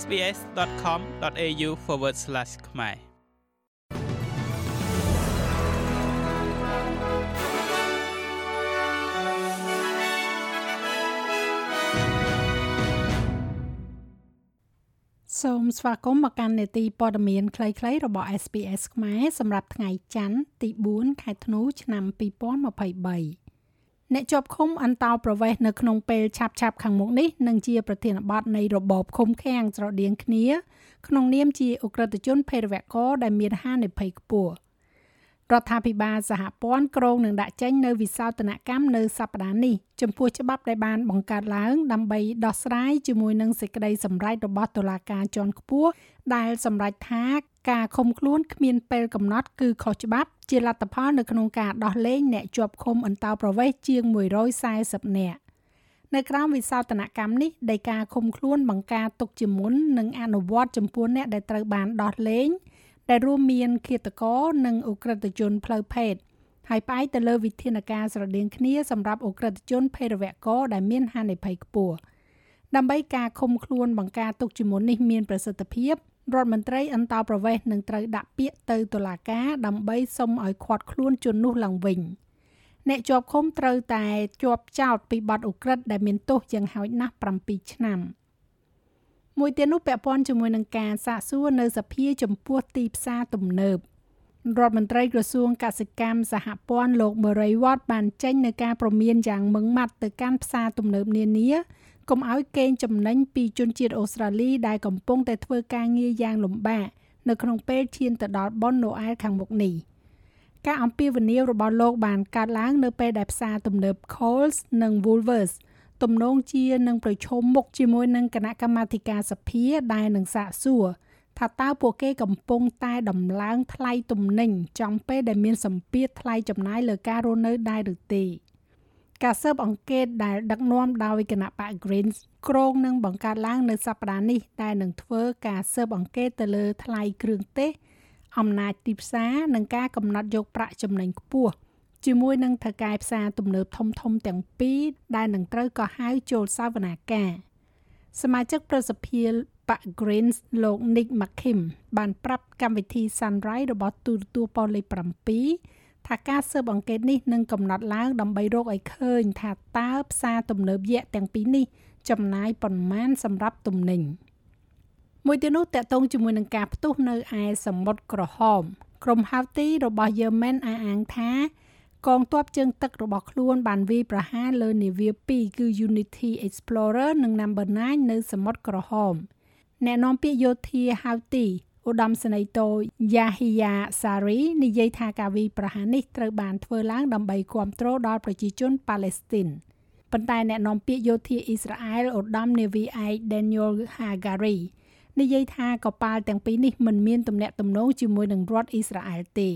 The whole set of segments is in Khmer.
sbs.com.au/ ខ្មែរសូមស្វាគមន៍មកកាន់នេតិព័ត៌មានខ្លីៗរបស់ SPS ខ្មែរសម្រាប់ថ្ងៃច័ន្ទទី4ខែធ្នូឆ្នាំ2023 អ្នកជាប់ឃុំអន្តោប្រវេសន៍នៅក្នុងពេលឆាប់ៗខាងមុខនេះនឹងជាប្រធានបទនៃរបបឃុំឃាំងស្រដៀងគ្នា ក្នុងនាមជាអ ுக ្រិតជនភេរវករដែលមានហានិភ័យខ្ពស់ រដ្ឋាភិបាលសហព័ន្ធក្រុងនឹងដាក់ចេញនៅវិសោធនកម្មនៅសប្តាហ៍នេះចំពោះច្បាប់ដែលបានបង្កើតឡើងដើម្បីដោះស្រាយជាមួយនឹងសេចក្តីសម្រេចរបស់តុលាការជាន់ខ្ពស់ដែលសម្រេចថាការឃុំខ្លួនគ្មានពេលកំណត់គឺខុសច្បាប់ជាលទ្ធផលនៅក្នុងការដោះលែងអ្នកជាប់ឃុំអន្តោប្រវេសន៍ជាង140នាក់នៅក្រោមវិសោធនកម្មនេះដីកាឃុំខ្លួនបង្ការទុកជាមុននិងអនុវត្តចំពោះអ្នកដែលត្រូវបានដោះលែង ដែលរួមមានឃាតករនិងអ ுக ្រិតជនផ្លូវភេទហើយផ្អែកទៅលើវិធានការស្រដៀងគ្នាសម្រាប់អ ுக ្រិតជនភេរវករដែលមានហានិភ័យខ្ពស់ដើម្បីការឃុំខ្លួនបង្ការទុកជាមុននេះមានប្រសិទ្ធភាពរដ្ឋមន្ត្រីអន្តោប្រវេសន៍នឹងត្រូវដាក់ពាក្យទៅតុលាការដើម្បីសុំឲ្យឃាត់ខ្លួនជននោះឡើងវិញអ្នកជាប់ឃុំត្រូវតែជាប់ចោតពីបទឧក្រិដ្ឋដែលមានទោសយ៉ាងហោចណាស់7ឆ្នាំ។ មួយទៀតនោះពាក់ព័ន្ធជាមួយនឹងការសាកសួរនៅសភាចំពោះទីផ្សារទំនើបរដ្ឋមន្ត្រីក្រសួងកសិកម្មសហព័ន្ធលោក Murray Watt បានចេញនៅការព្រមានយ៉ាងម៉ឺងម៉ាត់ទៅកាន់ផ្សារទំនើបនានាកុំឲ្យកេងចំណេញពីជនជាតិអូស្ត្រាលីដែលកំពុងតែធ្វើការងារយ៉ាងលំបាកនៅក្នុងពេលឈានទៅដល់បុណ្យណូអែលខាងមុខនេះការអំពាវនាវរបស់លោកបានកើតឡើងនៅពេលដែលផ្សារទំនើប Coles និង Woolworths ទំនងជានឹងប្រឈមមុខជាមួយនឹងគណៈកម្មាធិការសភាដែលនឹងសាកសួរថាតើពួកគេកំពុងតែដំឡើងថ្លៃទំនិញចំពេលដែលមានសម្ពាធថ្លៃចំណាយលើការរស់នៅដែរឬទេការស៊ើបអង្កេតដែលដឹកនាំដោយគណៈបក Greens ក្រុងនឹងបង្កើតឡើងនៅសប្តាហ៍នេះដែលនឹងធ្វើការស៊ើបអង្កេតទៅលើថ្លៃគ្រឿងទេសអំណាចទីផ្សារនិងការកំណត់យកប្រាក់ចំណេញខ្ពស់ ជាមួយនឹងថៅកែផ្សារទំនើបធំធំទាំងពីរដែលនឹងត្រូវក៏ហៅចូលសវនាការសមាជិកប្រសិទ្ធិបាក់ Greens លោក Nick McKim បានប្រាប់កម្មវិធី Sunrise របស់ទូរទស្សន៍ប៉ុស្តិ៍លេខ7ថាការស៊ើបអង្កេតនេះនឹងកំណត់ឡើងដើម្បីរកឲ្យឃើញថាតើផ្សារទំនើបយក្សទាំងពីរនេះចំណាយប៉ុន្មានសម្រាប់ទំនិញមួយទៀតនោះតកតងជាមួយនឹងការផ្ទុះនៅឯសមុទ្រក្រហម ក្រុម Houthi របស់ Yemen អះអាងថា កងទ័ពជើងទឹករបស់ខ្លួនបានវាយប្រហារលើនាវា2គឺ Unity Explorer និង Number 9នៅសមុទ្រក្រហមអ្នកនាំពាក្យយោធា Houthi ឧត្តមសេនីយ៍តូ Yahya Sari និយាយថាការវាយប្រហារនេះត្រូវបានធ្វើឡើងដើម្បីគ្រប់គ្រងដល់ប្រជាជនប៉ាឡេស្ទីនប៉ុន្តែអ្នកនាំពាក្យយោធាអ៊ីស្រាអែលឧត្តមនាវីឯក Daniel Hagari និយាយថាកប៉ាល់ទាំងពីរនេះមិនមានទំនាក់ទំនងជាមួយនឹងរដ្ឋអ៊ីស្រាអែលទេ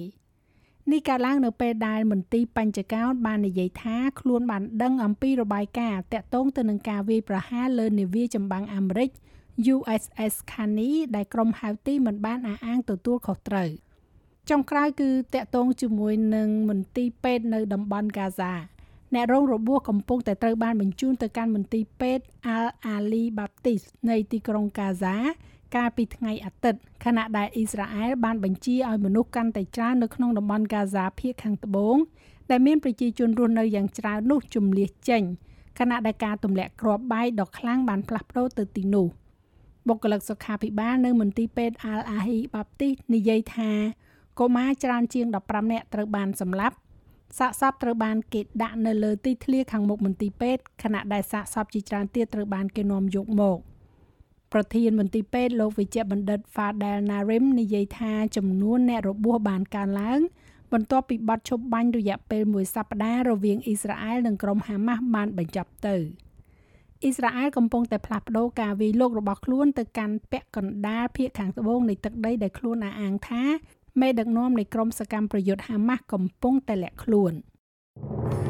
នេះកើតឡើងនៅពេលដែលមន្ទីរបញ្ចកោណបាននិយាយថាខ្លួនបានដឹងអំពីរបាយការណ៍តាក់ទងទៅនឹងការវាយប្រហារលើនាវាចម្បាំងអាមេរិក USS Carney ដែលក្រុមហៅទីមិនបានអះអាងទទួលខុសត្រូវចុងក្រោយគឺតាក់ទងជាមួយនឹងមន្ទីរពេទ្យនៅតំបន់កាហ្សាអ្នករងរបួសកំពុងតែត្រូវបានបញ្ជូនទៅកាន់មន្ទីរពេទ្យ Al Ali Baptist នៃទីក្រុងកាហ្សា កាលពីថ្ងៃអាទិត្យខណៈដែលអ៊ីស្រាអែលបានបញ្ជាឲ្យមនុស្សកាន់តែច្រើននៅក្នុងតំបន់កាហ្សាភាគខាងត្បូងដែលមានប្រជាជនរស់នៅយ៉ាងច្រើននោះជំលះចេញខណៈដែលការទម្លាក់គ្រាប់បែកដ៏ខ្លាំងបានផ្លាស់ប្ដូរទៅទីនោះបុគ្គលិកសុខាភិបាលនៅមន្ទីរពេទ្យ Al Ahi Baptist និយាយថាកុមារច្រើនជាង15នាក់ត្រូវបានសម្លាប់សាកសពត្រូវបានគេដាក់នៅលើទីធ្លាខាងមុខមន្ទីរពេទ្យខណៈដែលសាកសពជាច្រើនទៀតត្រូវបានគេនាំយកមក ប្រធានមន្ទីរពេទ្យលោកវិជ្ជបណ្ឌិត Fadel Narim និយាយថាចំនួនអ្នករបួសបានកើនឡើង បន្ទាប់ពីបទឈប់បាញ់រយៈពេលមួយសប្តាហ៍រវាងអ៊ីស្រាអែលនិងក្រុមហាម៉ាស់បានបញ្ចប់ទៅអ៊ីស្រាអែលកំពុងតែផ្លាស់ប្ដូរការវាយលុករបស់ខ្លួនទៅកាន់ពាក់កណ្ដាលភាគខាងត្បូងនៃទឹកដីដែលខ្លួនអះអាងថាមេដឹកនាំនៃក្រុមសកម្មប្រយុទ្ធហាម៉ាស់កំពុងតែលាក់ខ្លួន។